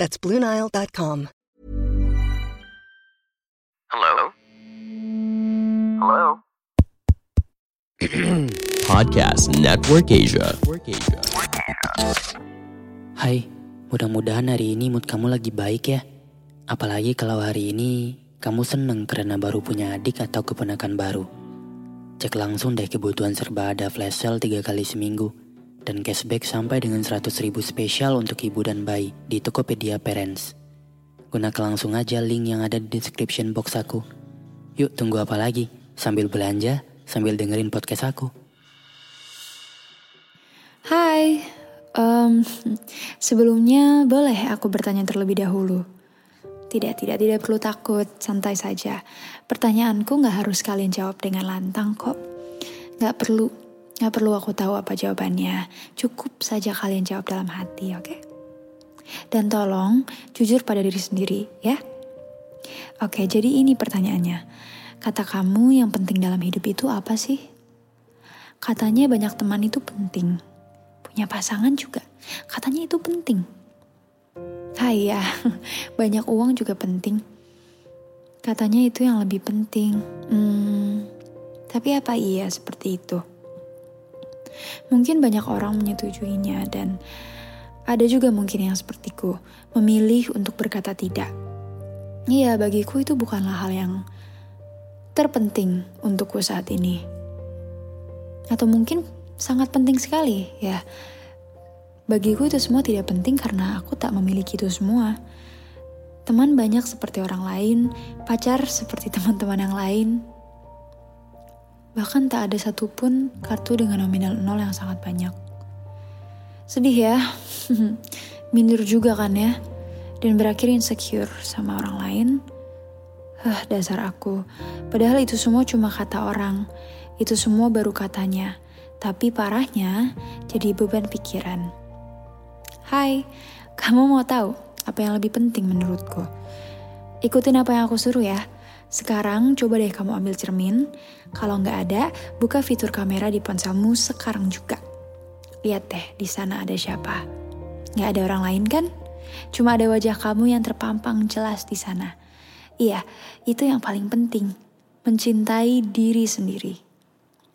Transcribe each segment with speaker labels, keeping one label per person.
Speaker 1: That's BlueNile.com.
Speaker 2: Hello? Hello?
Speaker 3: Podcast Network Asia.
Speaker 4: Hai, mudah-mudahan hari ini mood kamu lagi baik ya. Apalagi kalau hari ini kamu seneng karena baru punya adik atau keponakan baru. Cek langsung deh kebutuhan serba ada flash sale 3 kali seminggu. Dan cashback sampai dengan 100 ribu spesial untuk ibu dan bayi di Tokopedia Parents. Gunakan langsung aja link yang ada di description box aku. Yuk tunggu apa lagi? Sambil belanja, sambil dengerin podcast aku.
Speaker 5: Hai, em, sebelumnya boleh aku bertanya terlebih dahulu? Tidak, tidak, tidak perlu takut, santai saja. Pertanyaanku nggak harus kalian jawab dengan lantang kok. Nggak perlu, nggak perlu aku tahu apa jawabannya. Cukup saja kalian jawab dalam hati, oke? Dan tolong jujur pada diri sendiri, ya. Oke, jadi ini pertanyaannya. Kata kamu yang penting dalam hidup itu apa sih? Katanya banyak teman itu penting. Punya pasangan juga. Katanya itu penting. Hai ya, banyak uang juga penting. Katanya itu yang lebih penting. Hmm, tapi apa iya seperti itu? Mungkin banyak orang menyetujuinya dan ada juga mungkin yang sepertiku, memilih untuk berkata tidak. Iya, bagiku itu bukanlah hal yang terpenting untukku saat ini. Atau mungkin sangat penting sekali, ya. Bagiku itu semua tidak penting karena aku tak memiliki itu semua. Teman banyak seperti orang lain, pacar seperti teman-teman yang lain. Bahkan tak ada satupun kartu dengan nominal nol yang sangat banyak. Sedih ya, minder juga kan ya, dan berakhir insecure sama orang lain. Hah, dasar aku. Padahal itu semua cuma kata orang. Itu semua baru katanya. Tapi parahnya jadi beban pikiran. Hai, kamu mau tahu apa yang lebih penting menurutku? Ikutin apa yang aku suruh ya. Sekarang coba deh kamu ambil cermin. Kalau nggak ada, buka fitur kamera di ponselmu sekarang juga. Lihat deh, di sana ada siapa. Nggak ada orang lain kan? Cuma ada wajah kamu yang terpampang jelas di sana. Iya, itu yang paling penting. Mencintai diri sendiri.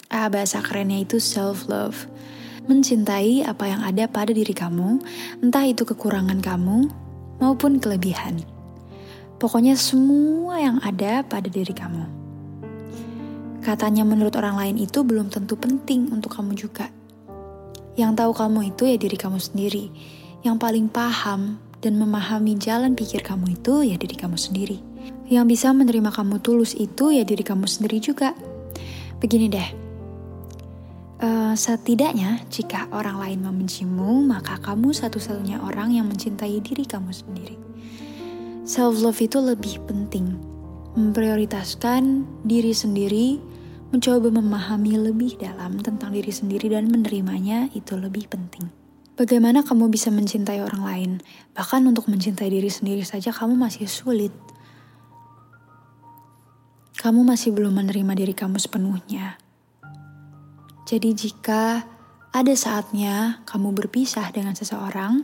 Speaker 5: Ah, bahasa kerennya itu self-love. Mencintai apa yang ada pada diri kamu, entah itu kekurangan kamu maupun kelebihan. Pokoknya semua yang ada pada diri kamu. Katanya menurut orang lain itu belum tentu penting untuk kamu juga. Yang tahu kamu itu ya diri kamu sendiri. Yang paling paham dan memahami jalan pikir kamu itu ya diri kamu sendiri. Yang bisa menerima kamu tulus itu ya diri kamu sendiri juga. Begini deh, uh, setidaknya jika orang lain membencimu, maka kamu satu-satunya orang yang mencintai diri kamu sendiri. Self love itu lebih penting, memprioritaskan diri sendiri, mencoba memahami lebih dalam tentang diri sendiri dan menerimanya itu lebih penting. Bagaimana kamu bisa mencintai orang lain? Bahkan untuk mencintai diri sendiri saja kamu masih sulit kamu masih belum menerima diri kamu sepenuhnya. Jadi, jika ada saatnya kamu berpisah dengan seseorang,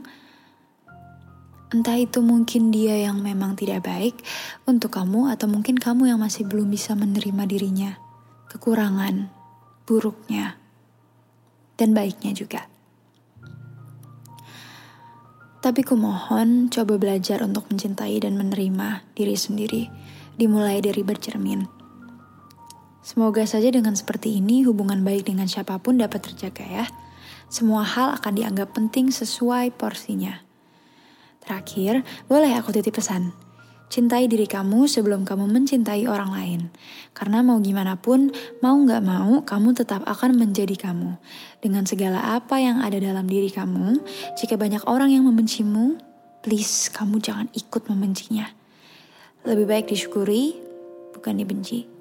Speaker 5: entah itu mungkin dia yang memang tidak baik untuk kamu, atau mungkin kamu yang masih belum bisa menerima dirinya, kekurangan, buruknya, dan baiknya juga. Tapi kumohon coba belajar untuk mencintai dan menerima diri sendiri dimulai dari bercermin. Semoga saja dengan seperti ini hubungan baik dengan siapa pun dapat terjaga ya. Semua hal akan dianggap penting sesuai porsinya. Terakhir, boleh aku titip pesan. Cintai diri kamu sebelum kamu mencintai orang lain. Karena mau gimana pun, mau gak mau, kamu tetap akan menjadi kamu. Dengan segala apa yang ada dalam diri kamu, jika banyak orang yang membencimu, please kamu jangan ikut membencinya. Lebih baik disyukuri, bukan dibenci.